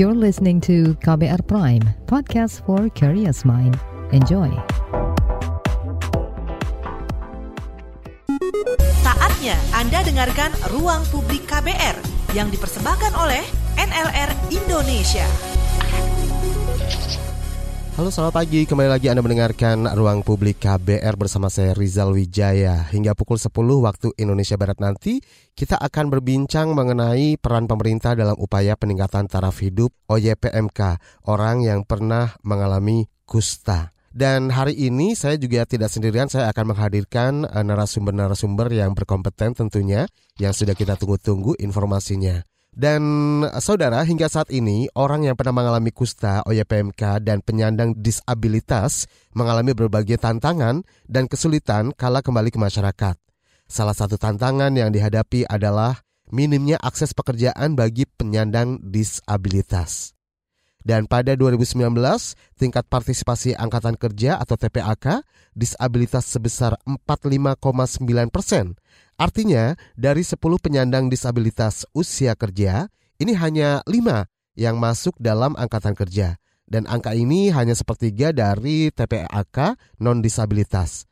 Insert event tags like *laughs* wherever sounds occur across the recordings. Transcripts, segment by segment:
You're listening to KBR Prime, podcast for curious mind. Enjoy. Saatnya Anda dengarkan Ruang Publik KBR yang dipersembahkan oleh NLR Indonesia. Halo selamat pagi, kembali lagi Anda mendengarkan Ruang Publik KBR bersama saya Rizal Wijaya. Hingga pukul 10 waktu Indonesia Barat nanti, kita akan berbincang mengenai peran pemerintah dalam upaya peningkatan taraf hidup OYPMK, orang yang pernah mengalami kusta. Dan hari ini saya juga tidak sendirian, saya akan menghadirkan eh, narasumber-narasumber yang berkompeten tentunya, yang sudah kita tunggu-tunggu informasinya. Dan eh, saudara, hingga saat ini orang yang pernah mengalami kusta, OYPMK, dan penyandang disabilitas mengalami berbagai tantangan dan kesulitan kala kembali ke masyarakat. Salah satu tantangan yang dihadapi adalah minimnya akses pekerjaan bagi penyandang disabilitas. Dan pada 2019, tingkat partisipasi Angkatan Kerja atau TPAK disabilitas sebesar 45,9 persen. Artinya, dari 10 penyandang disabilitas usia kerja, ini hanya 5 yang masuk dalam Angkatan Kerja. Dan angka ini hanya sepertiga dari TPAK non-disabilitas.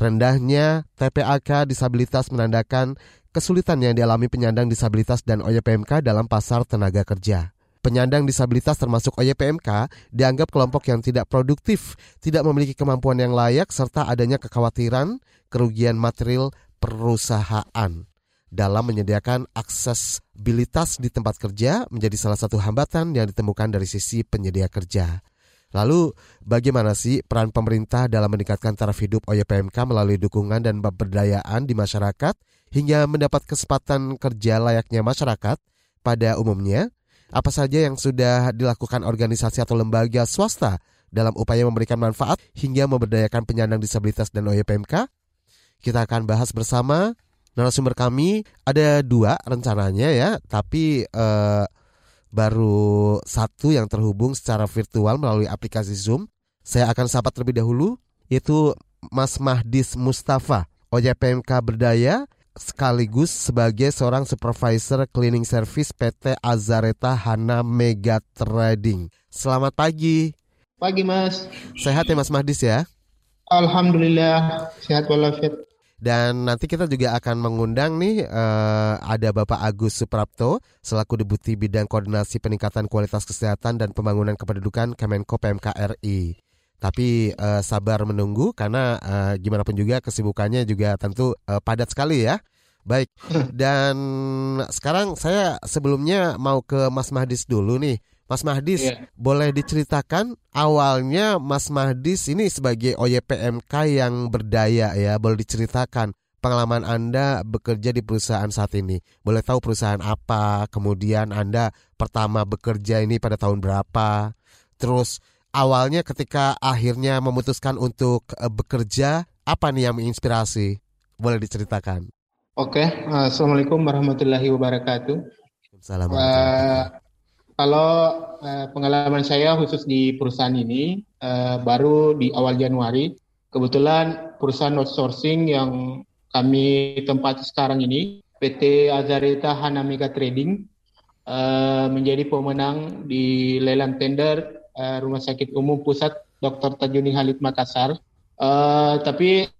Rendahnya TPAK disabilitas menandakan kesulitan yang dialami penyandang disabilitas dan OYPMK dalam pasar tenaga kerja. Penyandang disabilitas termasuk OYPMK dianggap kelompok yang tidak produktif, tidak memiliki kemampuan yang layak, serta adanya kekhawatiran kerugian material perusahaan. Dalam menyediakan aksesibilitas di tempat kerja menjadi salah satu hambatan yang ditemukan dari sisi penyedia kerja. Lalu, bagaimana sih peran pemerintah dalam meningkatkan taraf hidup OYPMK melalui dukungan dan pemberdayaan di masyarakat hingga mendapat kesempatan kerja layaknya masyarakat pada umumnya? apa saja yang sudah dilakukan organisasi atau lembaga swasta dalam upaya memberikan manfaat hingga memberdayakan penyandang disabilitas dan OYPMK? Kita akan bahas bersama narasumber kami ada dua rencananya ya, tapi eh, baru satu yang terhubung secara virtual melalui aplikasi Zoom. Saya akan sapa terlebih dahulu, yaitu Mas Mahdis Mustafa, OYPMK Berdaya, sekaligus sebagai seorang supervisor cleaning service PT Azareta Hana Mega Trading. Selamat pagi. Pagi Mas. Sehat ya Mas Mahdis ya? Alhamdulillah sehat walafiat. Dan nanti kita juga akan mengundang nih uh, ada Bapak Agus Suprapto selaku Deputi Bidang Koordinasi Peningkatan Kualitas Kesehatan dan Pembangunan Kependudukan Kemenko PMK RI. Tapi uh, sabar menunggu karena uh, gimana pun juga kesibukannya juga tentu uh, padat sekali ya. Baik. *laughs* Dan sekarang saya sebelumnya mau ke Mas Mahdis dulu nih. Mas Mahdis, yeah. boleh diceritakan awalnya Mas Mahdis ini sebagai OYPMK yang berdaya ya, boleh diceritakan pengalaman Anda bekerja di perusahaan saat ini. Boleh tahu perusahaan apa, kemudian Anda pertama bekerja ini pada tahun berapa, terus awalnya ketika akhirnya memutuskan untuk uh, bekerja, apa nih yang menginspirasi? Boleh diceritakan. Oke, uh, Assalamualaikum warahmatullahi wabarakatuh. Assalamualaikum. Uh, kalau uh, pengalaman saya khusus di perusahaan ini uh, baru di awal Januari, kebetulan perusahaan outsourcing yang kami tempati sekarang ini, PT Azareta Hanamega Trading, uh, menjadi pemenang di lelang tender uh, Rumah Sakit Umum Pusat Dr. Tajuni Halid Makassar. Uh, tapi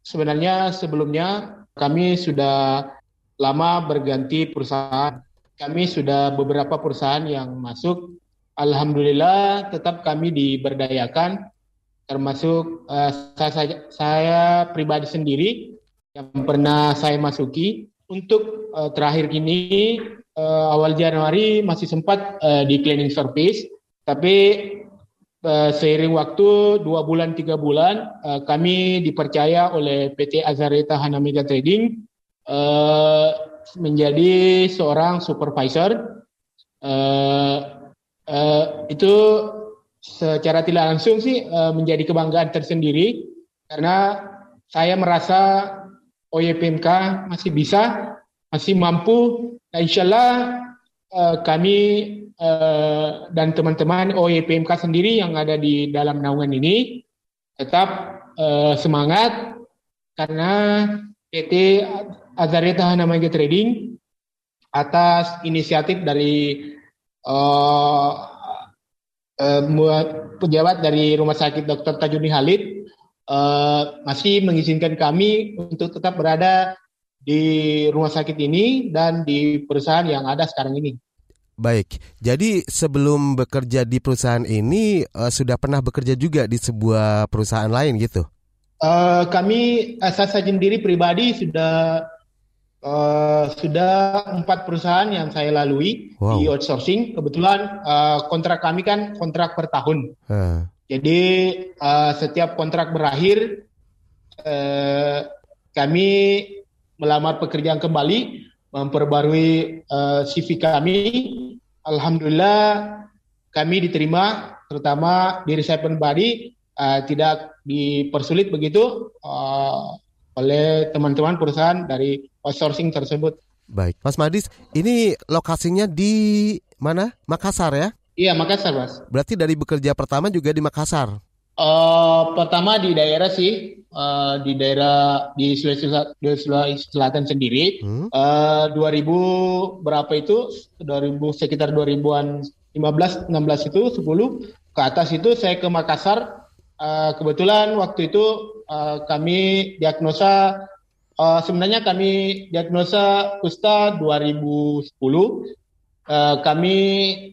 sebenarnya sebelumnya kami sudah lama berganti perusahaan. Kami sudah beberapa perusahaan yang masuk. Alhamdulillah tetap kami diberdayakan termasuk uh, saya, saya pribadi sendiri yang pernah saya masuki untuk uh, terakhir ini uh, awal Januari masih sempat uh, di cleaning service tapi uh, seiring waktu dua bulan tiga bulan uh, kami dipercaya oleh PT Azareta Hanamega Trading menjadi seorang supervisor. Uh, uh, itu secara tidak langsung sih uh, menjadi kebanggaan tersendiri karena saya merasa OYPMK masih bisa, masih mampu. Nah, insya Allah uh, kami uh, dan teman-teman OYPMK sendiri yang ada di dalam naungan ini tetap uh, semangat karena PT Azareta Hanamage Trading atas inisiatif dari uh, uh, pejabat dari Rumah Sakit Dr. Tajuni Halid uh, masih mengizinkan kami untuk tetap berada di rumah sakit ini dan di perusahaan yang ada sekarang ini. Baik, jadi sebelum bekerja di perusahaan ini uh, sudah pernah bekerja juga di sebuah perusahaan lain gitu? Uh, kami saya sendiri pribadi sudah uh, sudah empat perusahaan yang saya lalui wow. di outsourcing. Kebetulan uh, kontrak kami kan kontrak per tahun. Uh. Jadi uh, setiap kontrak berakhir uh, kami melamar pekerjaan kembali, memperbarui uh, CV kami. Alhamdulillah kami diterima, terutama di Reception Body uh, tidak dipersulit begitu uh, oleh teman-teman perusahaan dari outsourcing tersebut. Baik, Mas Madis, ini lokasinya di mana? Makassar ya? Iya, Makassar, Mas. Berarti dari bekerja pertama juga di Makassar? Uh, pertama di daerah sih, uh, di daerah di Sulawesi, Sulawesi Selatan sendiri. Hmm? Uh, 2000 berapa itu? 2000 sekitar 2000-an 15 16 itu 10 ke atas itu saya ke Makassar Uh, kebetulan waktu itu uh, kami diagnosa uh, sebenarnya kami diagnosa kusta 2010. Uh, kami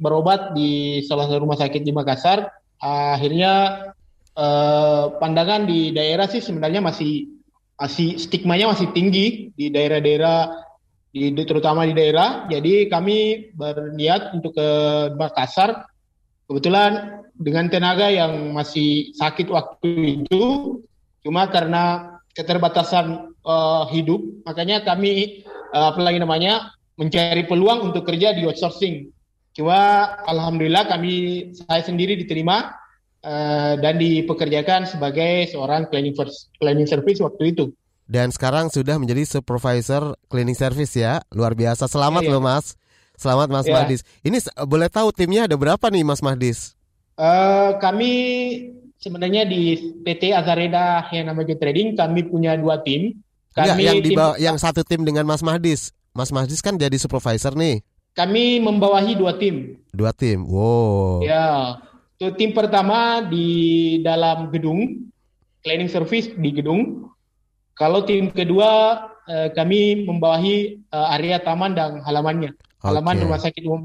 berobat di salah satu rumah sakit di Makassar. Uh, akhirnya uh, pandangan di daerah sih sebenarnya masih masih stigmanya masih tinggi di daerah-daerah di terutama di daerah. Jadi kami berniat untuk ke Makassar. Kebetulan dengan tenaga yang masih sakit waktu itu, cuma karena keterbatasan uh, hidup, makanya kami uh, apa lagi namanya mencari peluang untuk kerja di outsourcing. Cuma alhamdulillah kami saya sendiri diterima uh, dan dipekerjakan sebagai seorang cleaning, cleaning service waktu itu. Dan sekarang sudah menjadi supervisor cleaning service ya, luar biasa. Selamat ya, ya. loh mas. Selamat Mas ya. Mahdis. Ini boleh tahu timnya ada berapa nih Mas Mahdis? Uh, kami sebenarnya di PT Azareda yang namanya Trading kami punya dua tim. Kami yang tim, yang satu tim dengan Mas Mahdis. Mas Mahdis kan jadi supervisor nih. Kami membawahi dua tim. Dua tim. Wow. Ya. Itu tim pertama di dalam gedung cleaning service di gedung. Kalau tim kedua uh, kami membawahi uh, area taman dan halamannya. Halaman okay. rumah sakit umum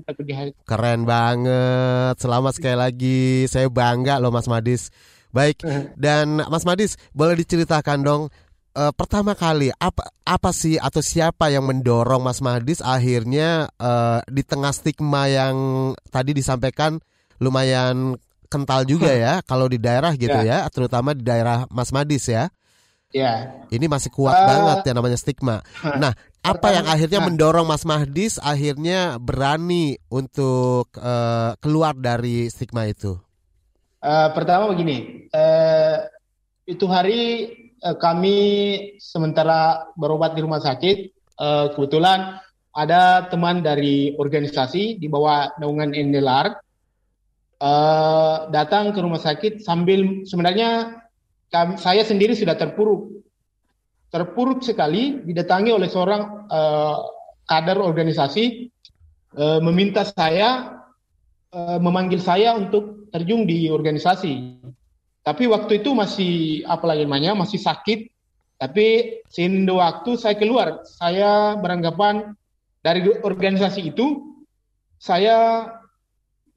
Keren banget. Selamat sekali lagi. Saya bangga loh Mas Madis. Baik. Eh. Dan Mas Madis, boleh diceritakan dong uh, pertama kali apa apa sih atau siapa yang mendorong Mas Madis akhirnya uh, di tengah stigma yang tadi disampaikan lumayan kental juga ya kalau di daerah gitu ya, ya terutama di daerah Mas Madis ya. Ya. Ini masih kuat uh, banget ya namanya stigma. Nah, apa yang akhirnya mendorong Mas Mahdis akhirnya berani untuk uh, keluar dari stigma itu? Uh, pertama begini, uh, itu hari uh, kami sementara berobat di rumah sakit, uh, kebetulan ada teman dari organisasi di bawah naungan NDLR uh, datang ke rumah sakit sambil sebenarnya saya sendiri sudah terpuruk terpuruk sekali didatangi oleh seorang kader organisasi meminta saya memanggil saya untuk terjun di organisasi. Tapi waktu itu masih apa lagi namanya masih sakit. Tapi sehingga waktu saya keluar, saya beranggapan dari organisasi itu saya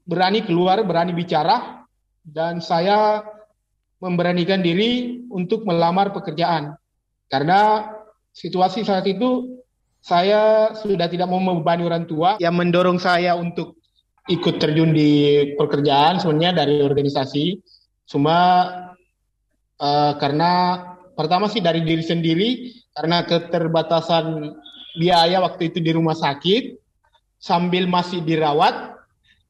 berani keluar, berani bicara dan saya memberanikan diri untuk melamar pekerjaan. Karena situasi saat itu saya sudah tidak mau membebani orang tua yang mendorong saya untuk ikut terjun di pekerjaan sebenarnya dari organisasi. Cuma uh, karena pertama sih dari diri sendiri karena keterbatasan biaya waktu itu di rumah sakit sambil masih dirawat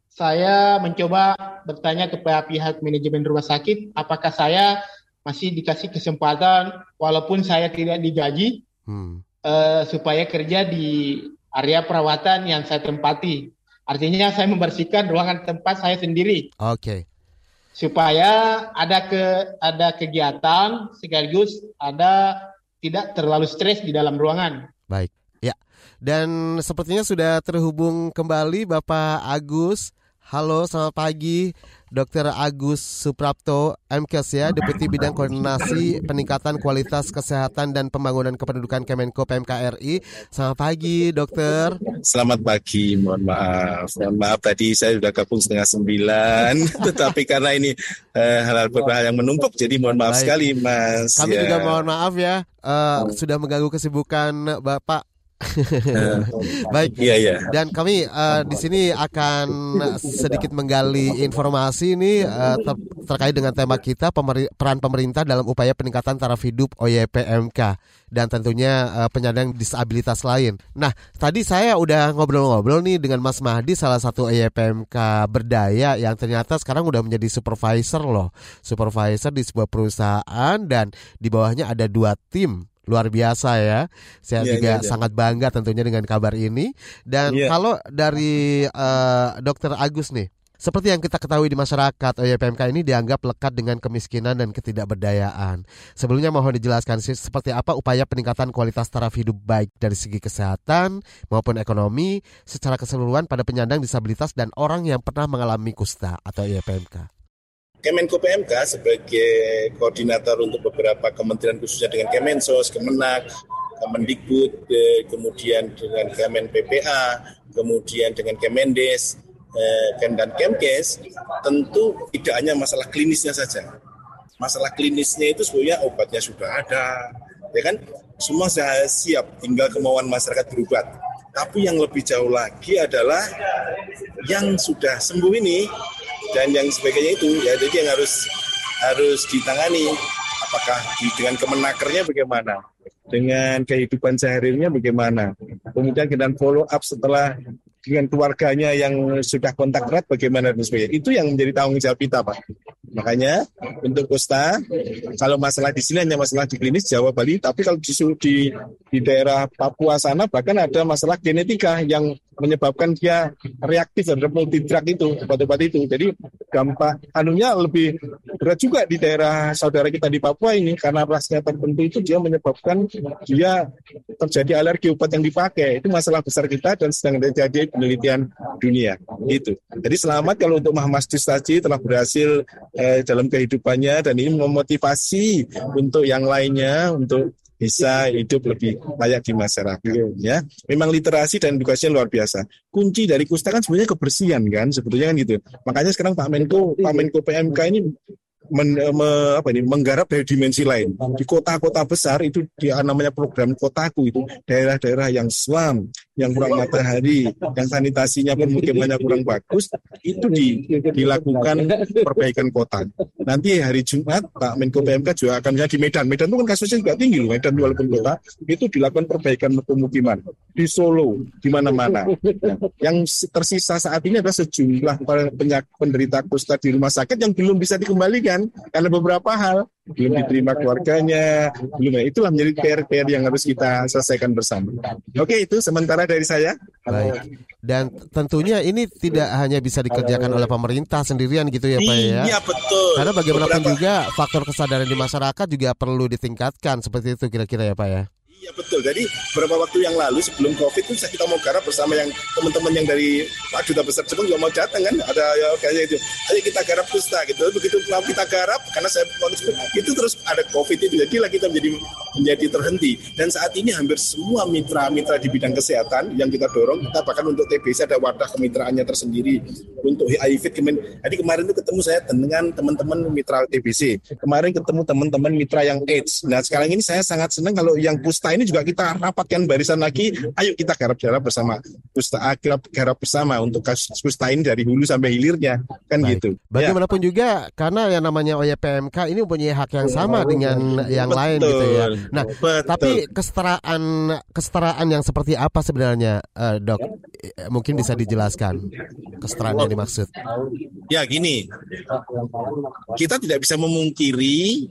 saya mencoba bertanya kepada pihak manajemen rumah sakit apakah saya masih dikasih kesempatan walaupun saya tidak digaji hmm. uh, supaya kerja di area perawatan yang saya tempati. Artinya saya membersihkan ruangan tempat saya sendiri. Oke. Okay. Supaya ada ke ada kegiatan sekaligus ada tidak terlalu stres di dalam ruangan. Baik. Ya. Dan sepertinya sudah terhubung kembali Bapak Agus Halo, selamat pagi. Dr. Agus Suprapto, MKes ya, Deputi Bidang Koordinasi Peningkatan Kualitas Kesehatan dan Pembangunan Kependudukan Kemenko PMK RI. Selamat pagi, dokter. Selamat pagi, mohon maaf. Mohon maaf tadi saya sudah gabung setengah sembilan, *laughs* tetapi karena ini eh, hal-hal beberapa yang menumpuk, jadi mohon maaf Baik. sekali, Mas. Kami ya. juga mohon maaf ya, uh, sudah mengganggu kesibukan Bapak Baik. Iya, iya. Dan kami uh, di sini akan sedikit menggali informasi ini uh, ter terkait dengan tema kita pemeri peran pemerintah dalam upaya peningkatan taraf hidup OYPMK dan tentunya uh, penyandang disabilitas lain. Nah, tadi saya udah ngobrol-ngobrol nih dengan Mas Mahdi salah satu OYPMK berdaya yang ternyata sekarang udah menjadi supervisor loh. Supervisor di sebuah perusahaan dan di bawahnya ada dua tim luar biasa ya. Saya yeah, juga yeah, yeah. sangat bangga tentunya dengan kabar ini. Dan yeah. kalau dari uh, Dokter Agus nih, seperti yang kita ketahui di masyarakat, OYPMK ini dianggap lekat dengan kemiskinan dan ketidakberdayaan. Sebelumnya mohon dijelaskan sih seperti apa upaya peningkatan kualitas taraf hidup baik dari segi kesehatan maupun ekonomi secara keseluruhan pada penyandang disabilitas dan orang yang pernah mengalami kusta atau OYPMK. Kemenko PMK sebagai koordinator untuk beberapa kementerian khususnya dengan Kemensos, Kemenak, Kemendikbud, eh, kemudian dengan Kemen PPA, kemudian dengan Kemendes, eh, dan Kemkes, tentu tidak hanya masalah klinisnya saja. Masalah klinisnya itu sebenarnya obatnya sudah ada, ya kan? Semua sudah siap, tinggal kemauan masyarakat berobat. Tapi yang lebih jauh lagi adalah yang sudah sembuh ini dan yang sebagainya itu ya jadi yang harus harus ditangani apakah dengan kemenakernya bagaimana dengan kehidupan seharinya bagaimana kemudian kita follow up setelah dengan keluarganya yang sudah kontak erat bagaimana dan sebagainya. Itu yang menjadi tanggung jawab kita, Pak. Makanya untuk Costa, kalau masalah di sini hanya masalah di klinis Jawa Bali, tapi kalau di, di daerah Papua sana bahkan ada masalah genetika yang menyebabkan dia reaktif terhadap multi drug itu obat-obat itu. Jadi dampak anunya lebih berat juga di daerah saudara kita di Papua ini karena rasnya tertentu itu dia menyebabkan dia terjadi alergi obat yang dipakai. Itu masalah besar kita dan sedang terjadi penelitian dunia. Itu. Jadi selamat kalau untuk Muhammad Distaji telah berhasil eh, dalam kehidupannya dan ini memotivasi untuk yang lainnya untuk bisa hidup lebih layak di masyarakat ya. Memang literasi dan edukasinya luar biasa. Kunci dari kusta kan sebenarnya kebersihan kan sebetulnya kan gitu. Makanya sekarang Pak Menko Pak Menko PMK ini men, me, apa ini menggarap dari dimensi lain. Di kota-kota besar itu dia namanya program kotaku itu daerah-daerah yang selam, yang kurang matahari, yang sanitasinya pemukimannya kurang bagus, itu di, dilakukan perbaikan kota. Nanti hari Jumat Pak Menko PMK juga akan di Medan. Medan itu kan kasusnya juga tinggi loh. Medan walaupun kota itu dilakukan perbaikan pemukiman di Solo, di mana-mana. Yang tersisa saat ini adalah sejumlah penderita kusta di rumah sakit yang belum bisa dikembalikan kan karena beberapa hal belum diterima keluarganya, belum ya. itulah menjadi PR-PR yang harus kita selesaikan bersama. Oke, itu sementara dari saya. Baik. Dan tentunya ini tidak hanya bisa dikerjakan oleh pemerintah sendirian gitu ya Pak ya. Iya betul. Karena bagaimanapun beberapa... juga faktor kesadaran di masyarakat juga perlu ditingkatkan seperti itu kira-kira ya Pak ya. Iya betul. Jadi beberapa waktu yang lalu sebelum COVID itu kita mau garap bersama yang teman-teman yang dari Pak Duta Besar Jepang juga mau datang kan. Ada ya kayaknya itu. Ayo kita garap kusta gitu. Begitu mau kita garap karena saya itu terus ada COVID itu. Jadi kita menjadi menjadi terhenti. Dan saat ini hampir semua mitra-mitra di bidang kesehatan yang kita dorong, kita bahkan untuk TBC ada wadah kemitraannya tersendiri untuk HIV. Jadi kemarin itu ketemu saya dengan teman-teman mitra TBC. Kemarin ketemu teman-teman mitra yang AIDS. Nah sekarang ini saya sangat senang kalau yang kusta ini juga kita rapatkan barisan lagi. Ayo kita garap-garap bersama. Kusta garap, garap bersama untuk kasus kusta ini dari hulu sampai hilirnya kan Baik. gitu. Bagaimanapun ya. juga karena yang namanya OYPMK ini mempunyai hak yang sama dengan yang Betul. lain gitu ya. Nah, Betul. tapi kesetaraan kesetaraan yang seperti apa sebenarnya uh, Dok? Mungkin bisa dijelaskan kesetaraan yang dimaksud. Ya gini. Kita tidak bisa memungkiri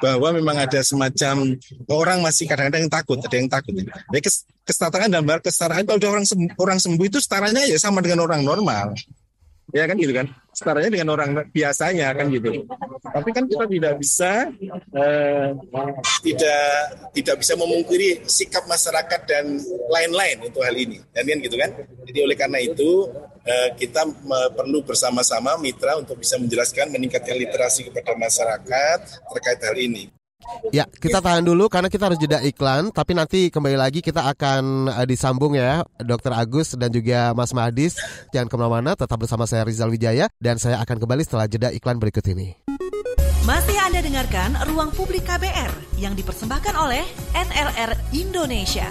bahwa memang ada semacam orang masih kadang-kadang yang takut, ada yang takut. Ya, kesetaraan dan kesetaraan kalau orang sembuh, orang sembuh itu setaranya ya sama dengan orang normal. Ya kan gitu kan. setaranya dengan orang biasanya kan gitu. Tapi kan kita tidak bisa eh, tidak tidak bisa memungkiri sikap masyarakat dan lain-lain untuk hal ini. Dan kan gitu kan. Jadi oleh karena itu kita perlu bersama-sama mitra untuk bisa menjelaskan meningkatkan literasi kepada masyarakat terkait hal ini. Ya, kita tahan dulu karena kita harus jeda iklan, tapi nanti kembali lagi kita akan uh, disambung ya, Dokter Agus dan juga Mas Mahdis. Jangan ke mana-mana, tetap bersama saya Rizal Wijaya dan saya akan kembali setelah jeda iklan berikut ini. Masih Anda dengarkan Ruang Publik KBR yang dipersembahkan oleh NLR Indonesia.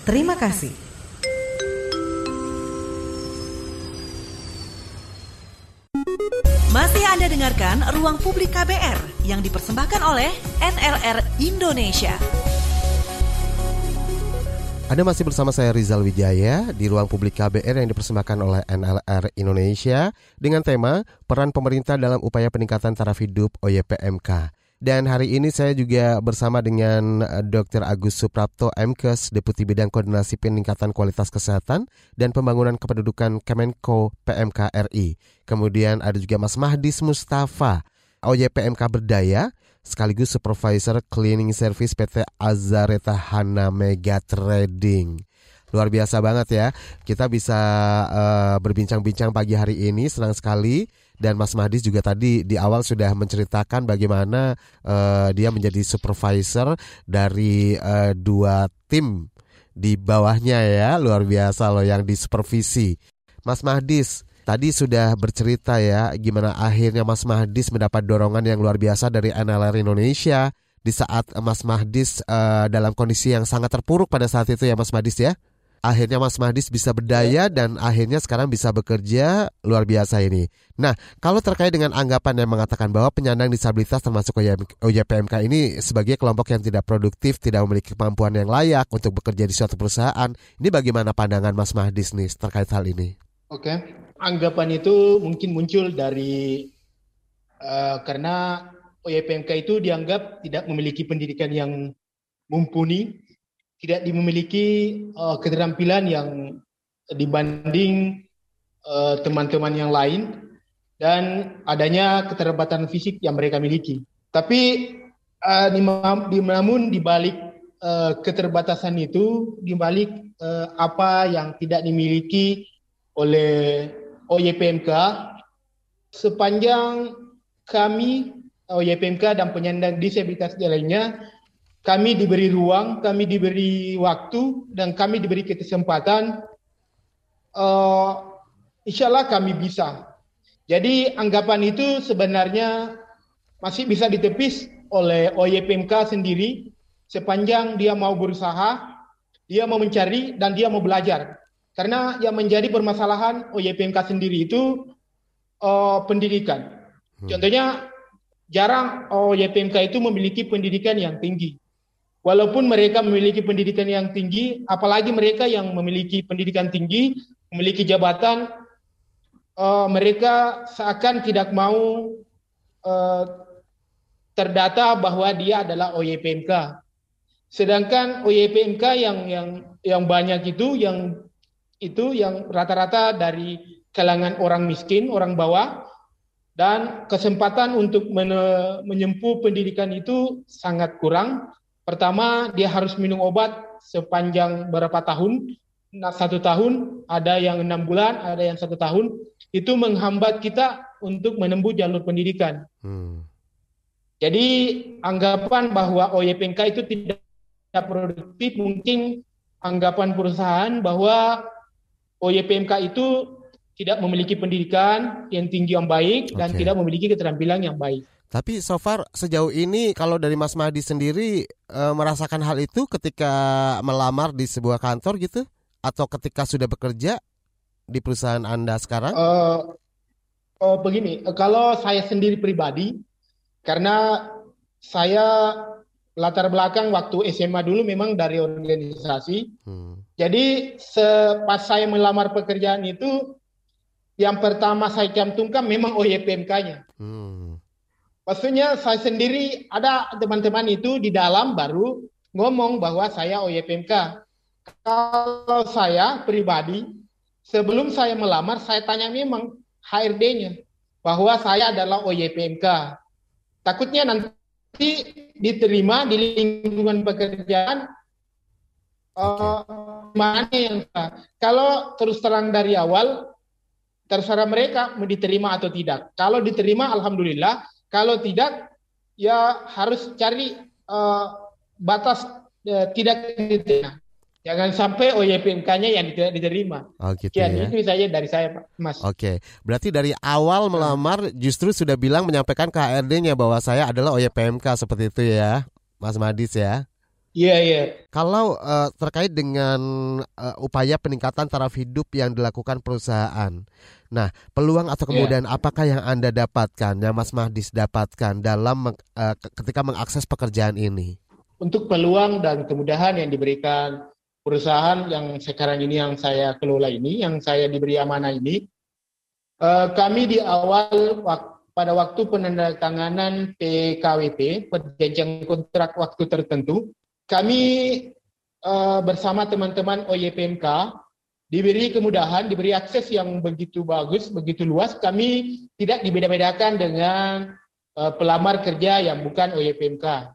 Terima kasih. Masih Anda dengarkan Ruang Publik KBR yang dipersembahkan oleh NLR Indonesia. Anda masih bersama saya Rizal Wijaya di Ruang Publik KBR yang dipersembahkan oleh NLR Indonesia dengan tema Peran Pemerintah dalam Upaya Peningkatan Taraf Hidup OYPMK. Dan hari ini saya juga bersama dengan eh, Dr. Agus Suprapto MKes, Deputi Bidang Koordinasi Peningkatan Kualitas Kesehatan dan Pembangunan Kependudukan Kemenko PMK RI. Kemudian ada juga Mas Mahdis Mustafa, OYPMK Berdaya, sekaligus Supervisor Cleaning Service PT Azareta Hana Mega Trading. Luar biasa banget ya, kita bisa uh, berbincang-bincang pagi hari ini, senang sekali dan Mas Mahdis juga tadi di awal sudah menceritakan bagaimana uh, dia menjadi supervisor dari uh, dua tim di bawahnya ya luar biasa loh yang di supervisi. Mas Mahdis tadi sudah bercerita ya gimana akhirnya Mas Mahdis mendapat dorongan yang luar biasa dari NLR Indonesia di saat Mas Mahdis uh, dalam kondisi yang sangat terpuruk pada saat itu ya Mas Mahdis ya akhirnya Mas Mahdis bisa berdaya dan akhirnya sekarang bisa bekerja luar biasa ini. Nah, kalau terkait dengan anggapan yang mengatakan bahwa penyandang disabilitas termasuk OJPMK ini sebagai kelompok yang tidak produktif, tidak memiliki kemampuan yang layak untuk bekerja di suatu perusahaan, ini bagaimana pandangan Mas Mahdis nih terkait hal ini? Oke, anggapan itu mungkin muncul dari uh, karena OJPMK itu dianggap tidak memiliki pendidikan yang mumpuni tidak dimiliki uh, keterampilan yang dibanding uh, teman-teman yang lain dan adanya keterbatasan fisik yang mereka miliki. Tapi uh, namun di balik uh, keterbatasan itu, di balik uh, apa yang tidak dimiliki oleh OYPMK, sepanjang kami OYPMK dan penyandang disabilitas lainnya kami diberi ruang, kami diberi waktu, dan kami diberi kesempatan. Uh, insya Allah kami bisa. Jadi anggapan itu sebenarnya masih bisa ditepis oleh OYPMK sendiri sepanjang dia mau berusaha, dia mau mencari, dan dia mau belajar. Karena yang menjadi permasalahan OYPMK sendiri itu uh, pendidikan. Hmm. Contohnya jarang OYPMK itu memiliki pendidikan yang tinggi. Walaupun mereka memiliki pendidikan yang tinggi, apalagi mereka yang memiliki pendidikan tinggi, memiliki jabatan, uh, mereka seakan tidak mau uh, terdata bahwa dia adalah OYPMK. Sedangkan OYPMK yang yang yang banyak itu yang itu yang rata-rata dari kalangan orang miskin, orang bawah, dan kesempatan untuk menyempuh pendidikan itu sangat kurang Pertama, dia harus minum obat sepanjang berapa tahun? Satu tahun, ada yang enam bulan, ada yang satu tahun. Itu menghambat kita untuk menempuh jalur pendidikan. Hmm. Jadi anggapan bahwa OYPNK itu tidak produktif mungkin anggapan perusahaan bahwa OYPMK itu tidak memiliki pendidikan yang tinggi yang baik okay. dan tidak memiliki keterampilan yang baik. Tapi so far sejauh ini kalau dari Mas Mahdi sendiri e, merasakan hal itu ketika melamar di sebuah kantor gitu atau ketika sudah bekerja di perusahaan Anda sekarang? Uh, uh, begini, kalau saya sendiri pribadi karena saya latar belakang waktu SMA dulu memang dari organisasi. Hmm. Jadi pas saya melamar pekerjaan itu yang pertama saya cantumkan memang OYPMK-nya. Hmm. Maksudnya saya sendiri ada teman-teman itu di dalam baru ngomong bahwa saya OYPMK. Kalau saya pribadi sebelum saya melamar saya tanya memang HRD-nya bahwa saya adalah OYPMK. Takutnya nanti diterima di lingkungan pekerjaan uh, mana yang kalau terus terang dari awal terserah mereka mau diterima atau tidak. Kalau diterima alhamdulillah, kalau tidak, ya harus cari uh, batas uh, tidak diterima. Jangan sampai OYPMK-nya yang tidak diterima. Oh gitu ya. Itu saja dari saya, Pak Mas. Oke, berarti dari awal melamar justru sudah bilang menyampaikan ke HRD-nya bahwa saya adalah OYPMK seperti itu ya, Mas Madis ya. Iya, iya. Kalau uh, terkait dengan uh, upaya peningkatan taraf hidup yang dilakukan perusahaan. Nah, peluang atau iya. kemudian yeah. apakah yang Anda dapatkan, yang Mas Mahdis dapatkan dalam uh, ketika mengakses pekerjaan ini? Untuk peluang dan kemudahan yang diberikan perusahaan yang sekarang ini yang saya kelola ini, yang saya diberi amanah ini, uh, kami di awal pada waktu penandatanganan PKWT, perjanjian kontrak waktu tertentu, kami uh, bersama teman-teman OYPMK diberi kemudahan, diberi akses yang begitu bagus, begitu luas. Kami tidak dibeda-bedakan dengan uh, pelamar kerja yang bukan OYPMK.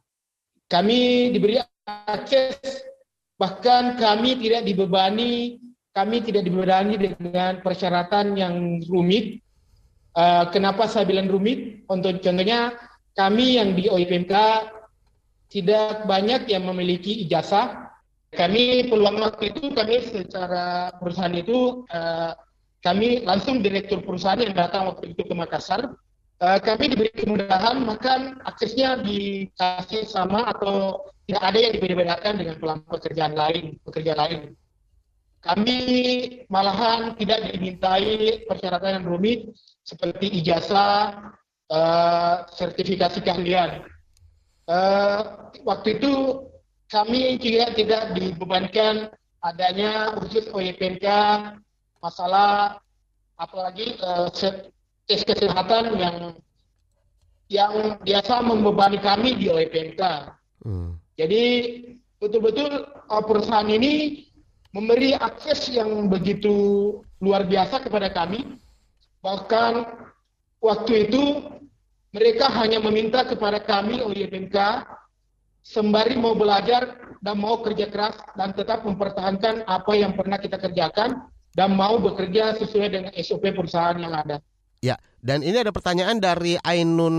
Kami diberi akses, bahkan kami tidak dibebani, kami tidak dibebani dengan persyaratan yang rumit. Uh, kenapa saya bilang rumit? Untuk contohnya, kami yang di OYPMK tidak banyak yang memiliki ijazah. Kami peluang waktu itu kami secara perusahaan itu uh, kami langsung direktur perusahaan yang datang waktu itu ke Makassar. Uh, kami diberi kemudahan, maka aksesnya dikasih sama atau tidak ada yang dibedakan dengan pelamar pekerjaan lain, pekerja lain. Kami malahan tidak dimintai persyaratan yang rumit seperti ijazah, uh, sertifikasi keahlian uh, waktu itu kami juga tidak dibebankan adanya khusus OYPK masalah apalagi uh, tes kesehatan yang yang biasa membebani kami di OYPK. Hmm. Jadi betul-betul uh, perusahaan ini memberi akses yang begitu luar biasa kepada kami. Bahkan waktu itu mereka hanya meminta kepada kami OYPMK sembari mau belajar dan mau kerja keras dan tetap mempertahankan apa yang pernah kita kerjakan dan mau bekerja sesuai dengan SOP perusahaan yang ada. Ya, dan ini ada pertanyaan dari Ainun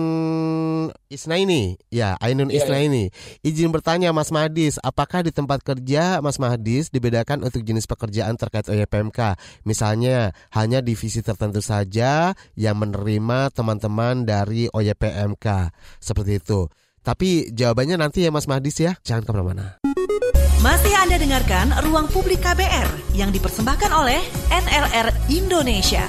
Isnaini. Ya, Ainun ya, Isnaini. Ya. Izin bertanya Mas Mahdis, apakah di tempat kerja Mas Mahdis dibedakan untuk jenis pekerjaan terkait OYPMK? Misalnya, hanya divisi tertentu saja yang menerima teman-teman dari OYPMK. Seperti itu. Tapi jawabannya nanti ya Mas Mahdis ya. Jangan ke mana-mana. Masih Anda dengarkan Ruang Publik KBR yang dipersembahkan oleh NLR Indonesia.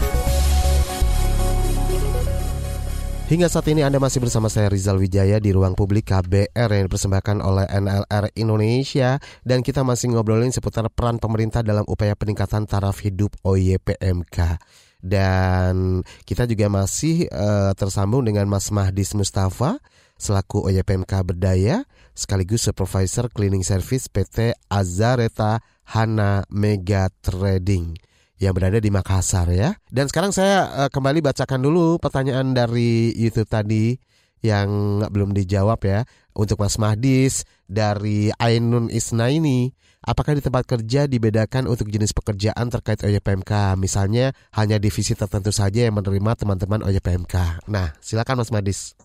Hingga saat ini Anda masih bersama saya Rizal Wijaya di ruang publik KBR yang dipersembahkan oleh NLR Indonesia dan kita masih ngobrolin seputar peran pemerintah dalam upaya peningkatan taraf hidup OYPMK. Dan kita juga masih uh, tersambung dengan Mas Mahdis Mustafa selaku OYPMK Berdaya sekaligus Supervisor Cleaning Service PT Azareta Hana Mega Trading yang berada di Makassar ya. Dan sekarang saya uh, kembali bacakan dulu pertanyaan dari YouTube tadi yang belum dijawab ya untuk Mas Mahdis dari Ainun Isna ini. Apakah di tempat kerja dibedakan untuk jenis pekerjaan terkait OYPMK? Misalnya hanya divisi tertentu saja yang menerima teman-teman OYPMK. Nah, silakan Mas Mahdis.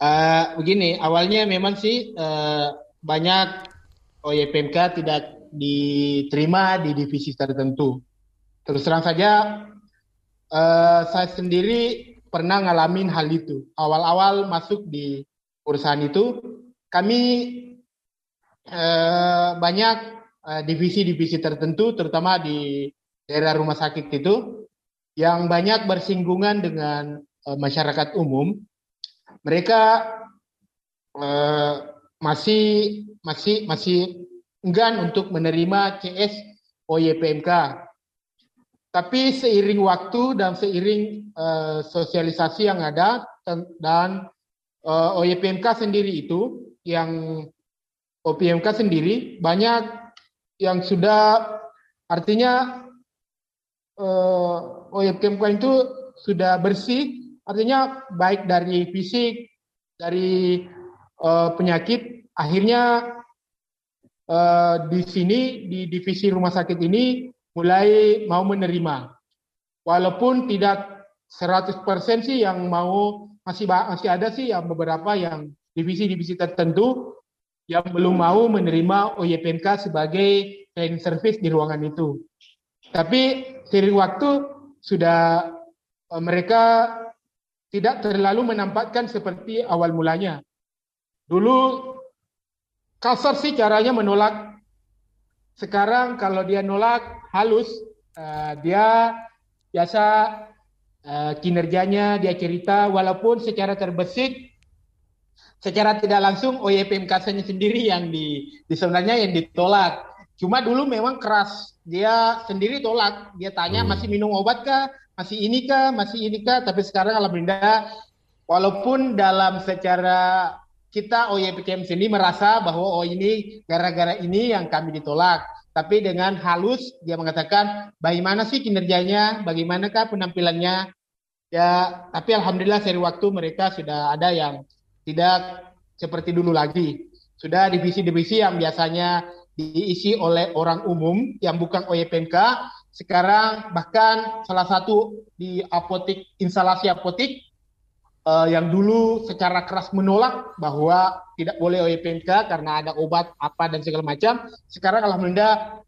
Uh, begini, awalnya memang sih uh, banyak OYPMK tidak diterima di divisi tertentu. Terus terang saja, uh, saya sendiri pernah ngalamin hal itu. Awal-awal masuk di perusahaan itu, kami eh, banyak eh, divisi-divisi tertentu, terutama di daerah rumah sakit itu, yang banyak bersinggungan dengan eh, masyarakat umum. Mereka eh, masih masih masih enggan untuk menerima CS OYPMK. Tapi seiring waktu dan seiring uh, sosialisasi yang ada dan uh, eh, OYPMK sendiri itu yang OPMK sendiri banyak yang sudah artinya uh, eh, OYPMK itu sudah bersih artinya baik dari fisik dari uh, penyakit akhirnya uh, di sini di divisi rumah sakit ini mulai mau menerima. Walaupun tidak 100% sih yang mau masih masih ada sih yang beberapa yang divisi-divisi tertentu yang belum mau menerima OYPMK sebagai training service di ruangan itu. Tapi seiring waktu sudah eh, mereka tidak terlalu menampakkan seperti awal mulanya. Dulu kasar sih caranya menolak. Sekarang kalau dia nolak halus, uh, dia biasa uh, kinerjanya dia cerita walaupun secara terbesit secara tidak langsung OYPMK sendiri yang di, di sebenarnya yang ditolak. Cuma dulu memang keras. Dia sendiri tolak. Dia tanya hmm. masih minum obat kah? Masih ini kah? Masih ini kah? Tapi sekarang alhamdulillah walaupun dalam secara kita OYPKM sendiri merasa bahwa oh ini gara-gara ini yang kami ditolak tapi dengan halus dia mengatakan bagaimana sih kinerjanya, bagaimanakah penampilannya. Ya, tapi alhamdulillah seri waktu mereka sudah ada yang tidak seperti dulu lagi. Sudah divisi-divisi yang biasanya diisi oleh orang umum yang bukan OYPMK, sekarang bahkan salah satu di apotik instalasi apotik uh, yang dulu secara keras menolak bahwa tidak boleh OYPMK karena ada obat apa dan segala macam. Sekarang alhamdulillah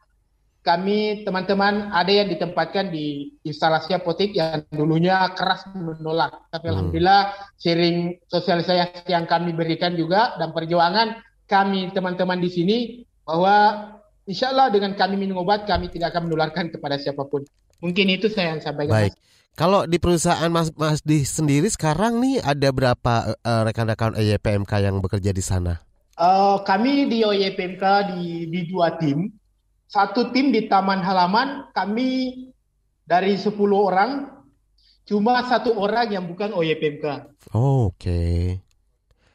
kami teman-teman ada yang ditempatkan di instalasi apotik yang dulunya keras menolak. Tapi hmm. alhamdulillah sering sosialisasi yang kami berikan juga dan perjuangan kami teman-teman di sini bahwa insya Allah dengan kami minum obat kami tidak akan menularkan kepada siapa pun. Mungkin itu saya yang sampaikan. Baik. Mas. Kalau di perusahaan Mas Mas di sendiri sekarang nih ada berapa uh, rekan-rekan EYPMK yang bekerja di sana? Uh, kami di OYPMK di, di dua tim. Satu tim di taman halaman kami dari 10 orang cuma satu orang yang bukan OYPMK. Oh, Oke. Okay.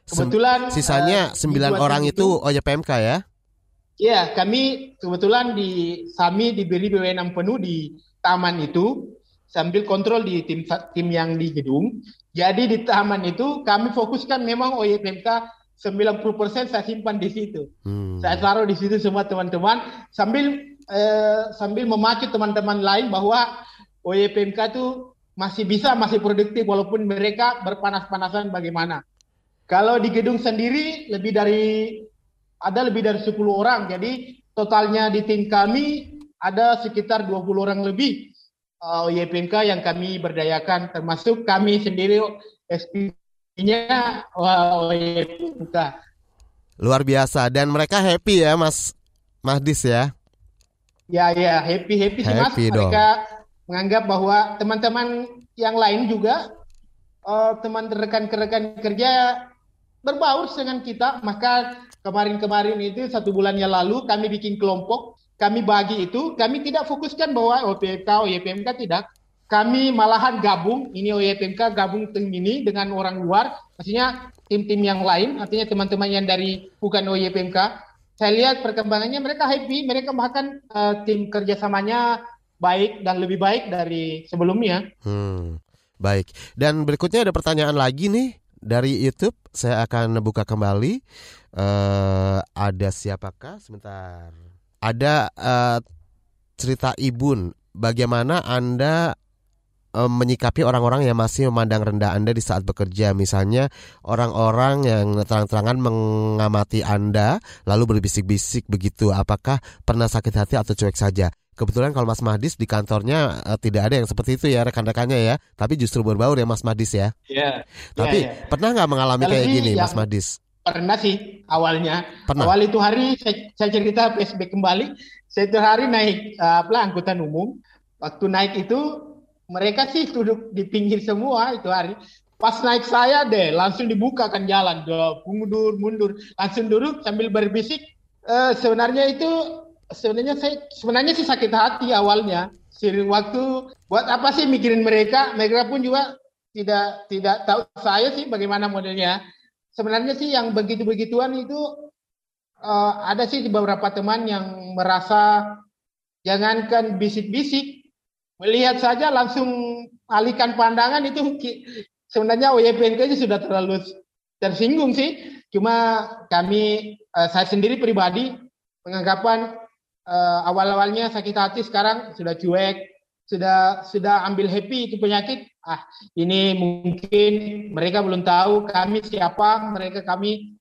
Kebetulan sisanya sembilan uh, orang itu, itu OYPMK ya? Ya, kami kebetulan di kami diberi wewenang penuh di taman itu sambil kontrol di tim tim yang di gedung. Jadi di taman itu kami fokuskan memang OYPMK 90% saya simpan di situ. Hmm. Saya taruh di situ semua teman-teman sambil eh, sambil memacu teman-teman lain bahwa OYPMK itu masih bisa masih produktif walaupun mereka berpanas-panasan bagaimana. Kalau di gedung sendiri lebih dari ada lebih dari 10 orang. Jadi totalnya di tim kami ada sekitar 20 orang lebih YPMK yang kami berdayakan termasuk kami sendiri SP-nya uh, YPMK. Luar biasa dan mereka happy ya Mas Mahdis ya. Ya ya happy happy sih Mas. Dong. Mereka menganggap bahwa teman-teman yang lain juga uh, teman rekan-rekan kerja berbaur dengan kita. Maka kemarin-kemarin itu satu bulannya lalu kami bikin kelompok kami bagi itu, kami tidak fokuskan bahwa OPMK, OYPMK tidak. Kami malahan gabung, ini OYPMK gabung tim ini dengan orang luar, maksudnya tim-tim yang lain, artinya teman-teman yang dari bukan OYPMK. Saya lihat perkembangannya mereka happy, mereka bahkan uh, tim kerjasamanya baik dan lebih baik dari sebelumnya. Hmm, baik. Dan berikutnya ada pertanyaan lagi nih dari YouTube. Saya akan buka kembali. Uh, ada siapakah? Sebentar ada uh, cerita Ibun bagaimana Anda uh, menyikapi orang-orang yang masih memandang rendah Anda di saat bekerja misalnya orang-orang yang terang-terangan mengamati Anda lalu berbisik-bisik begitu apakah pernah sakit hati atau cuek saja Kebetulan kalau Mas Mahdis di kantornya uh, tidak ada yang seperti itu ya rekan-rekannya ya, tapi justru berbaur ya Mas Mahdis ya. Iya. Tapi ya, ya. pernah nggak mengalami kayak gini yang- Mas Mahdis? Pernah sih awalnya. Pernah. Awal itu hari saya, saya cerita PSB kembali. Saya itu hari naik eh, apa angkutan umum. Waktu naik itu mereka sih duduk di pinggir semua itu hari. Pas naik saya deh langsung dibuka kan jalan, mundur mundur, langsung duduk sambil berbisik. Eh, sebenarnya itu sebenarnya saya sebenarnya sih sakit hati awalnya. Sering waktu buat apa sih mikirin mereka? Mereka pun juga tidak tidak tahu saya sih bagaimana modelnya. Sebenarnya sih yang begitu-begituan itu eh, ada sih beberapa teman yang merasa jangankan bisik-bisik, melihat saja langsung alihkan pandangan itu sebenarnya OYPNK sudah terlalu tersinggung sih. Cuma kami, eh, saya sendiri pribadi penganggapan eh, awal-awalnya sakit hati sekarang sudah cuek, sudah sudah ambil happy itu penyakit. Ah, ini mungkin mereka belum tahu kami siapa, mereka kami.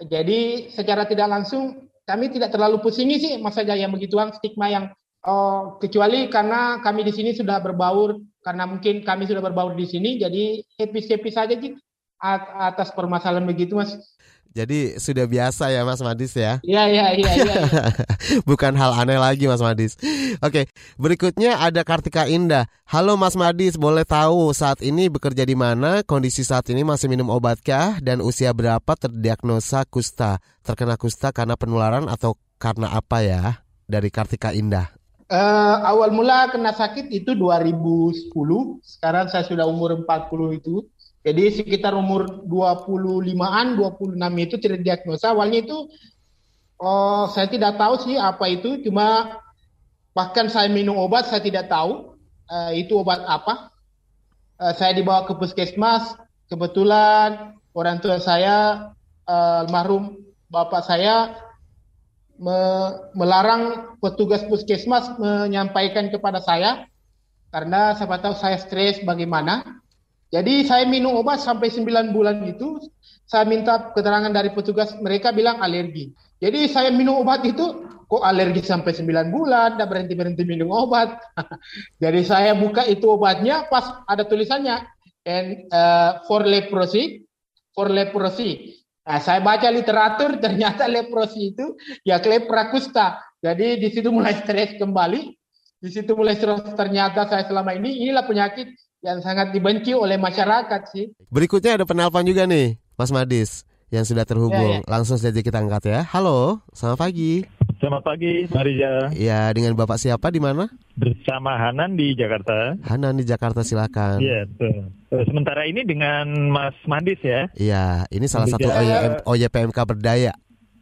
Jadi secara tidak langsung kami tidak terlalu pusingi sih Mas saja yang begituan stigma yang oh, kecuali karena kami di sini sudah berbaur karena mungkin kami sudah berbaur di sini jadi happy happy saja sih at- atas permasalahan begitu Mas. Jadi sudah biasa ya Mas Madis ya. Iya iya iya iya. *laughs* Bukan hal aneh lagi Mas Madis. Oke, berikutnya ada Kartika Indah. Halo Mas Madis, boleh tahu saat ini bekerja di mana? Kondisi saat ini masih minum obatkah? Dan usia berapa terdiagnosa kusta? Terkena kusta karena penularan atau karena apa ya? Dari Kartika Indah. Eh, awal mula kena sakit itu 2010, sekarang saya sudah umur 40 itu. Jadi sekitar umur 25-an, 26 itu terdiagnosa. Awalnya itu oh, saya tidak tahu sih apa itu, cuma bahkan saya minum obat saya tidak tahu eh, itu obat apa. Eh, saya dibawa ke puskesmas, kebetulan orang tua saya eh, almarhum bapak saya me- melarang petugas puskesmas menyampaikan kepada saya karena siapa tahu saya stres bagaimana. Jadi saya minum obat sampai 9 bulan itu, saya minta keterangan dari petugas, mereka bilang alergi. Jadi saya minum obat itu, kok alergi sampai 9 bulan, tidak berhenti-berhenti minum obat. *laughs* Jadi saya buka itu obatnya, pas ada tulisannya, and uh, for leprosy, for leprosy. Nah, saya baca literatur, *laughs* ternyata leprosy itu ya lepra kusta. Jadi di situ mulai stres kembali, di situ mulai stres ternyata saya selama ini inilah penyakit yang sangat dibenci oleh masyarakat sih. Berikutnya ada penelpon juga nih, Mas Madis yang sudah terhubung. Ya, ya. Langsung saja kita angkat ya. Halo, selamat pagi. Selamat pagi, Marija. Ya, dengan Bapak siapa di mana? Bersama Hanan di Jakarta. Hanan di Jakarta silakan. Iya, betul. Eh, Sementara ini dengan Mas Mandis ya. Iya, ini salah satu Ya. OYM, OYPMK berdaya.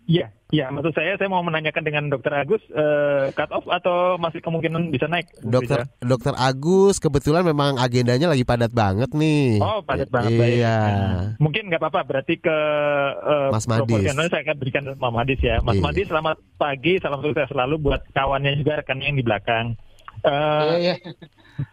Iya, iya. Maksud saya, saya mau menanyakan dengan Dokter Agus, eh, cut off atau masih kemungkinan bisa naik? Dokter Dokter Agus kebetulan memang agendanya lagi padat banget nih. Oh, padat banget. baik. Iya. Nah, Mungkin nggak apa-apa. Berarti ke eh, Mas Madis. saya akan berikan Mas Madis ya. Mas Iya. Madis, selamat pagi. Salam sukses selalu buat kawannya juga, rekannya yang di belakang. Eh, Iya, iya.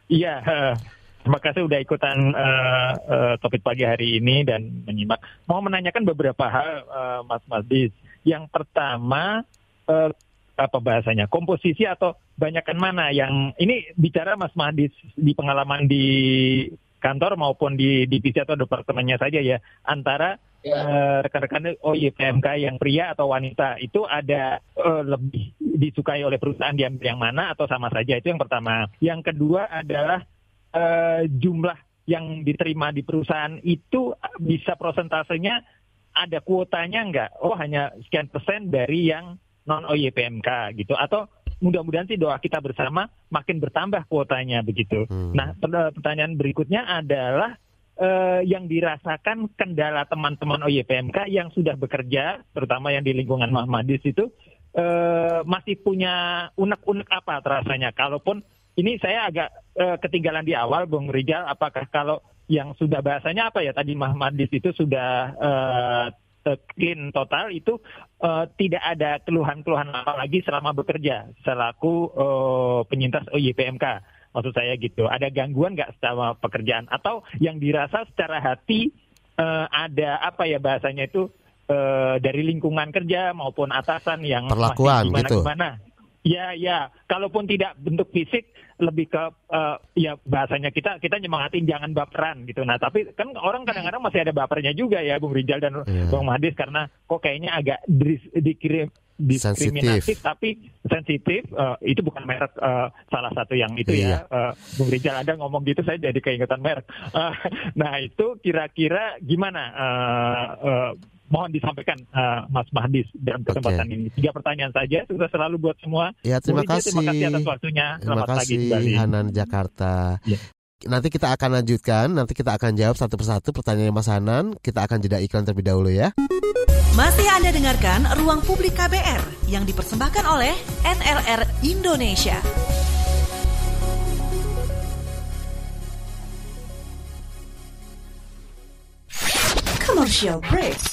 Iya, eh, terima kasih udah ikutan eh, eh, topik pagi hari ini dan menyimak. Mau menanyakan beberapa hal, eh, Mas Madis. Yang pertama, eh, apa bahasanya? Komposisi atau banyakan mana yang ini bicara Mas Madis di pengalaman di kantor maupun di divisi atau departemennya saja ya antara Ya. eh, rekan-rekan OYPMK yang pria atau wanita itu ada eh, lebih disukai oleh perusahaan diambil yang mana atau sama saja itu yang pertama. Yang kedua adalah eh, jumlah yang diterima di perusahaan itu bisa prosentasenya ada kuotanya nggak? Oh hanya sekian persen dari yang non OYPMK gitu atau mudah-mudahan sih doa kita bersama makin bertambah kuotanya begitu. Hmm. Nah per- pertanyaan berikutnya adalah eh, yang dirasakan kendala teman-teman OYPMK yang sudah bekerja, terutama yang di lingkungan Mahmadis itu eh, masih punya unek-unek apa terasanya? Kalaupun ini saya agak eh, ketinggalan di awal, Bung Rijal, apakah kalau yang sudah bahasanya apa ya? Tadi Mahmadis itu sudah eh, eh, clean total itu eh, tidak ada keluhan-keluhan apa lagi selama bekerja selaku eh, penyintas OYPMK maksud saya gitu. Ada gangguan nggak selama pekerjaan? Atau yang dirasa secara hati eh, ada apa ya bahasanya itu eh, dari lingkungan kerja maupun atasan yang Perlakuan masih gimana gitu. gimana Ya, ya. Kalaupun tidak bentuk fisik, lebih ke uh, ya bahasanya kita kita nyemangatin jangan baperan gitu. Nah, tapi kan orang kadang-kadang masih ada bapernya juga ya, Bung Rijal dan yeah. Bung Mahdis karena kok kayaknya agak dikirim diskriminatif sensitif. tapi sensitif uh, itu bukan merek uh, salah satu yang itu yeah. ya uh, Bung Rijal Anda ngomong gitu saya jadi keingetan merek uh, *laughs* nah itu kira-kira gimana uh, uh, mohon disampaikan uh, Mas Mahdis dalam kesempatan okay. ini. Tiga pertanyaan saja, sudah selalu buat semua. Ya, terima kasih. Terima kasih atas waktunya. Terima kasih pagi Hanan Jakarta. Ya. Nanti kita akan lanjutkan, nanti kita akan jawab satu persatu pertanyaan Mas Hanan. Kita akan jeda iklan terlebih dahulu ya. Masih Anda dengarkan Ruang Publik KBR yang dipersembahkan oleh NLR Indonesia. Commercial break.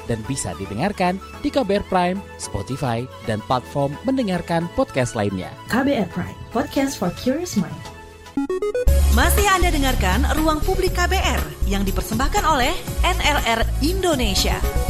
dan bisa didengarkan di KBR Prime, Spotify, dan platform mendengarkan podcast lainnya. KBR Prime, podcast for curious mind. Masih Anda dengarkan Ruang Publik KBR yang dipersembahkan oleh NLR Indonesia.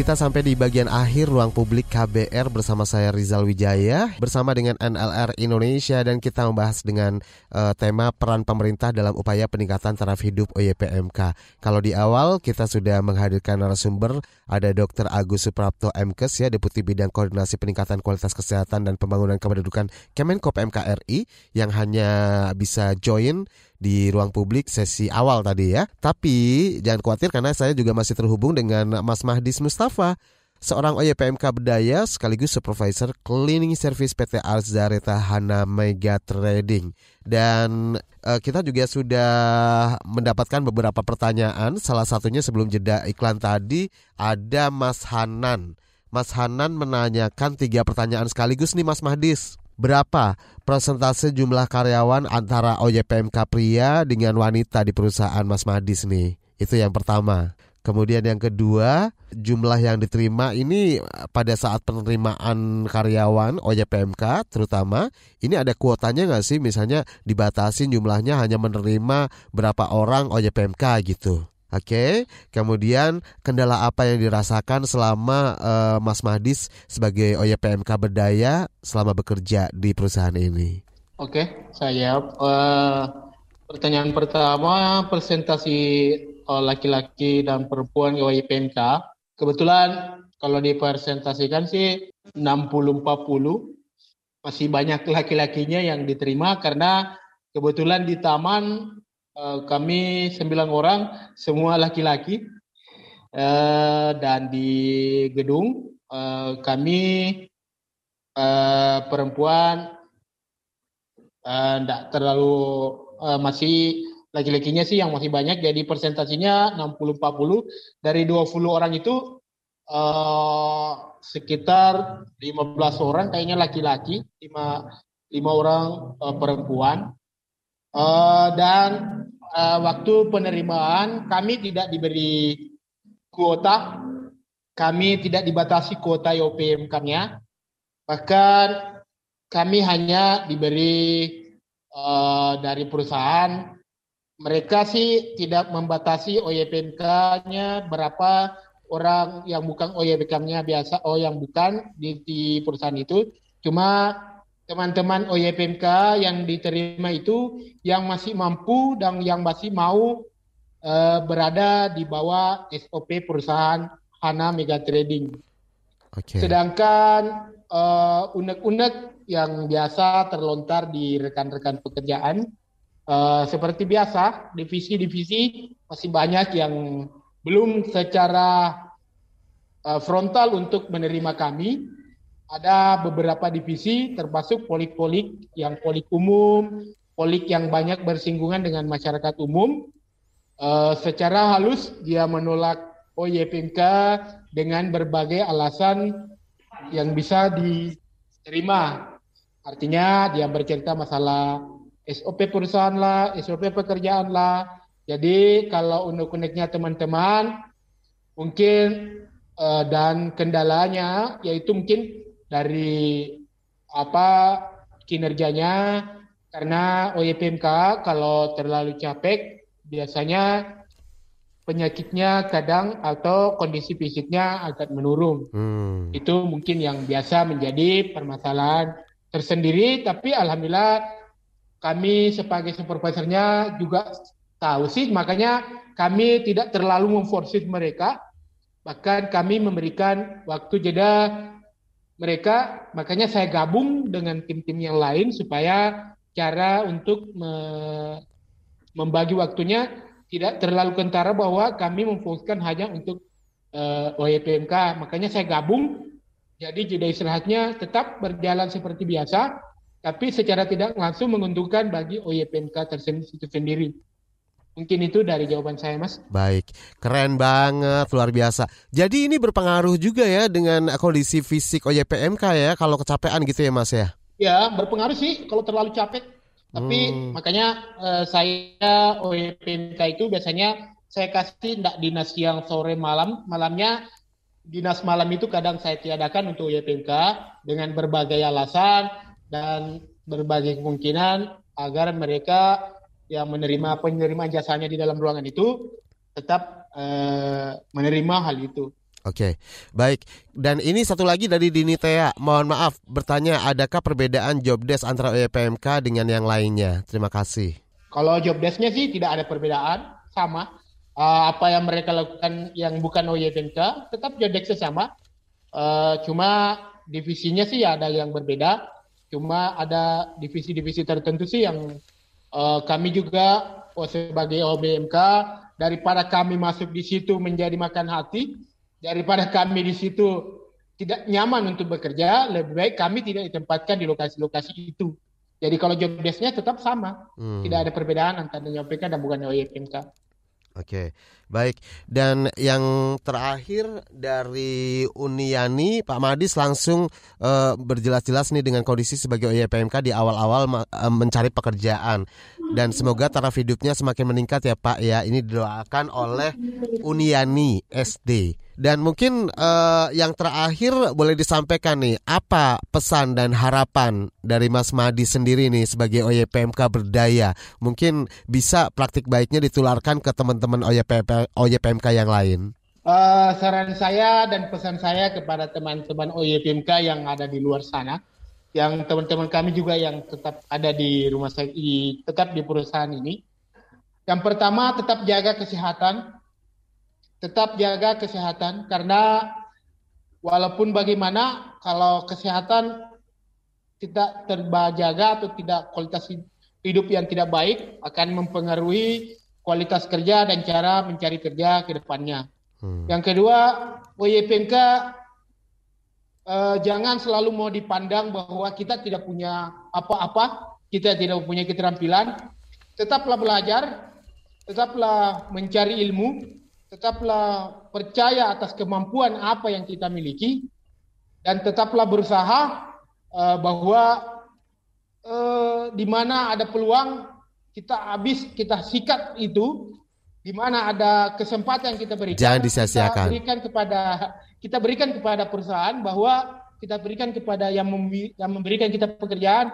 Kita sampai di bagian akhir ruang publik KBR bersama saya Rizal Wijaya bersama dengan NLR Indonesia dan kita membahas dengan uh, tema peran pemerintah dalam upaya peningkatan taraf hidup OYPMK. Kalau di awal kita sudah menghadirkan narasumber ada Dr. Agus Suprapto MKes ya Deputi Bidang Koordinasi Peningkatan Kualitas Kesehatan dan Pembangunan Kependudukan Kemenkop MKRI yang hanya bisa join di ruang publik sesi awal tadi ya. Tapi jangan khawatir karena saya juga masih terhubung dengan Mas Mahdis Mustafa seorang OYPMK Berdaya sekaligus Supervisor Cleaning Service PT Arzareta Hana Mega Trading. Dan uh, kita juga sudah mendapatkan beberapa pertanyaan, salah satunya sebelum jeda iklan tadi ada Mas Hanan. Mas Hanan menanyakan tiga pertanyaan sekaligus nih Mas Mahdis berapa persentase jumlah karyawan antara OYPMK pria dengan wanita di perusahaan Mas Madis nih? Itu yang pertama. Kemudian yang kedua, jumlah yang diterima ini pada saat penerimaan karyawan OYPMK terutama, ini ada kuotanya nggak sih? Misalnya dibatasi jumlahnya hanya menerima berapa orang OYPMK gitu. Oke, kemudian kendala apa yang dirasakan selama uh, Mas Mahdis sebagai OYPMK berdaya selama bekerja di perusahaan ini? Oke, saya uh, pertanyaan pertama presentasi uh, laki-laki dan perempuan OYPMK. Kebetulan kalau dipresentasikan sih 60-40 masih banyak laki-lakinya yang diterima karena kebetulan di taman Eh, kami sembilan orang, semua laki-laki, uh, dan di gedung uh, kami uh, perempuan tidak uh, terlalu uh, masih laki-lakinya sih yang masih banyak, jadi persentasinya 60-40 dari 20 orang itu uh, sekitar 15 orang kayaknya laki-laki, 5, 5 orang uh, perempuan. Uh, dan uh, waktu penerimaan kami tidak diberi kuota, kami tidak dibatasi kuota IOPMK-nya, bahkan kami hanya diberi uh, dari perusahaan. Mereka sih tidak membatasi OYPMK-nya berapa orang yang bukan OYPMK-nya biasa, oh yang bukan di, di perusahaan itu. Cuma teman-teman OYPMK yang diterima itu yang masih mampu dan yang masih mau uh, berada di bawah SOP perusahaan Hana Mega Trading. Okay. Sedangkan uh, unek-unek yang biasa terlontar di rekan-rekan pekerjaan. Uh, seperti biasa, divisi-divisi masih banyak yang belum secara uh, frontal untuk menerima kami. Ada beberapa divisi termasuk polik-polik yang polik umum, polik yang banyak bersinggungan dengan masyarakat umum. Uh, secara halus dia menolak OYPMK dengan berbagai alasan yang bisa diterima. Artinya dia bercerita masalah SOP perusahaan lah, SOP pekerjaan lah. Jadi kalau unek-uneknya teman-teman mungkin uh, dan kendalanya yaitu mungkin dari apa kinerjanya karena OYPMK kalau terlalu capek biasanya penyakitnya kadang atau kondisi fisiknya agak menurun. Hmm. Itu mungkin yang biasa menjadi permasalahan tersendiri tapi alhamdulillah kami sebagai supervisornya juga tahu sih makanya kami tidak terlalu memforsir mereka bahkan kami memberikan waktu jeda mereka makanya saya gabung dengan tim-tim yang lain supaya cara untuk me membagi waktunya tidak terlalu kentara bahwa kami memfokuskan hanya untuk uh, eh, OYPMK makanya saya gabung jadi jeda istirahatnya tetap berjalan seperti biasa, tapi secara tidak langsung menguntungkan bagi OYPMK tersendiri sendiri. Mungkin itu dari jawaban saya, Mas. Baik, keren banget, luar biasa. Jadi ini berpengaruh juga ya dengan kondisi fisik OYPMK ya, kalau kecapean gitu ya, Mas ya? Ya, berpengaruh sih kalau terlalu capek. Tapi hmm. makanya eh, saya OYPMK itu biasanya saya kasih tidak dinas siang sore malam, malamnya dinas malam itu kadang saya tiadakan untuk YPMK dengan berbagai alasan dan berbagai kemungkinan agar mereka yang menerima penerimaan jasanya di dalam ruangan itu tetap uh, menerima hal itu. Oke, baik. Dan ini satu lagi dari Dinitea, mohon maaf bertanya, adakah perbedaan job desk antara YPMK dengan yang lainnya? Terima kasih. Kalau job desknya sih tidak ada perbedaan, sama uh, apa yang mereka lakukan yang bukan OYPMK tetap jodek sama. Uh, cuma divisinya sih ada yang berbeda. Cuma ada divisi-divisi tertentu sih yang uh, kami juga oh, sebagai OBMK daripada kami masuk di situ menjadi makan hati, daripada kami di situ tidak nyaman untuk bekerja, lebih baik kami tidak ditempatkan di lokasi-lokasi itu. Jadi kalau job desk-nya tetap sama, hmm. tidak ada perbedaan antara OYPMK dan bukan OYPMK. Oke, baik. Dan yang terakhir dari Uniani, Pak Madis langsung uh, berjelas-jelas nih dengan kondisi sebagai OYPMK di awal-awal uh, mencari pekerjaan. Dan semoga taraf hidupnya semakin meningkat ya Pak ya. Ini didoakan oleh Uniani SD. Dan mungkin uh, yang terakhir boleh disampaikan nih, apa pesan dan harapan dari Mas Madi sendiri nih sebagai OYPMK berdaya? Mungkin bisa praktik baiknya ditularkan ke teman-teman OYPMK, OYPMK yang lain. Uh, saran saya dan pesan saya kepada teman-teman OYPMK yang ada di luar sana, yang teman-teman kami juga yang tetap ada di rumah sakit, tetap di perusahaan ini. Yang pertama, tetap jaga kesehatan, tetap jaga kesehatan karena walaupun bagaimana kalau kesehatan tidak terjaga atau tidak kualitas hidup yang tidak baik akan mempengaruhi kualitas kerja dan cara mencari kerja ke depannya. Hmm. Yang kedua, OYPMK eh, jangan selalu mau dipandang bahwa kita tidak punya apa-apa, kita tidak punya keterampilan. Tetaplah belajar, tetaplah mencari ilmu, tetaplah percaya atas kemampuan apa yang kita miliki dan tetaplah berusaha uh, bahwa uh, di mana ada peluang kita habis kita sikat itu di mana ada kesempatan kita berikan jangan disia-siakan. kita berikan kepada kita berikan kepada perusahaan bahwa kita berikan kepada yang, yang memberikan kita pekerjaan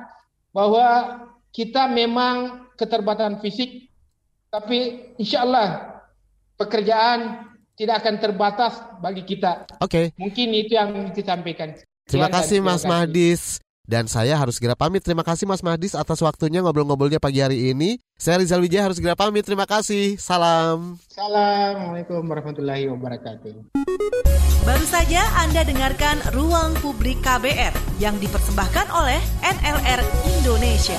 bahwa kita memang keterbatasan fisik tapi insya Allah pekerjaan tidak akan terbatas bagi kita. Oke. Okay. Mungkin itu yang disampaikan. Terima kasih Mas Mahdis. Dan saya harus segera pamit. Terima kasih Mas Mahdis atas waktunya ngobrol-ngobrolnya pagi hari ini. Saya Rizal Wijaya harus segera pamit. Terima kasih. Salam. Assalamualaikum warahmatullahi wabarakatuh. Baru saja Anda dengarkan Ruang Publik KBR yang dipersembahkan oleh NLR Indonesia.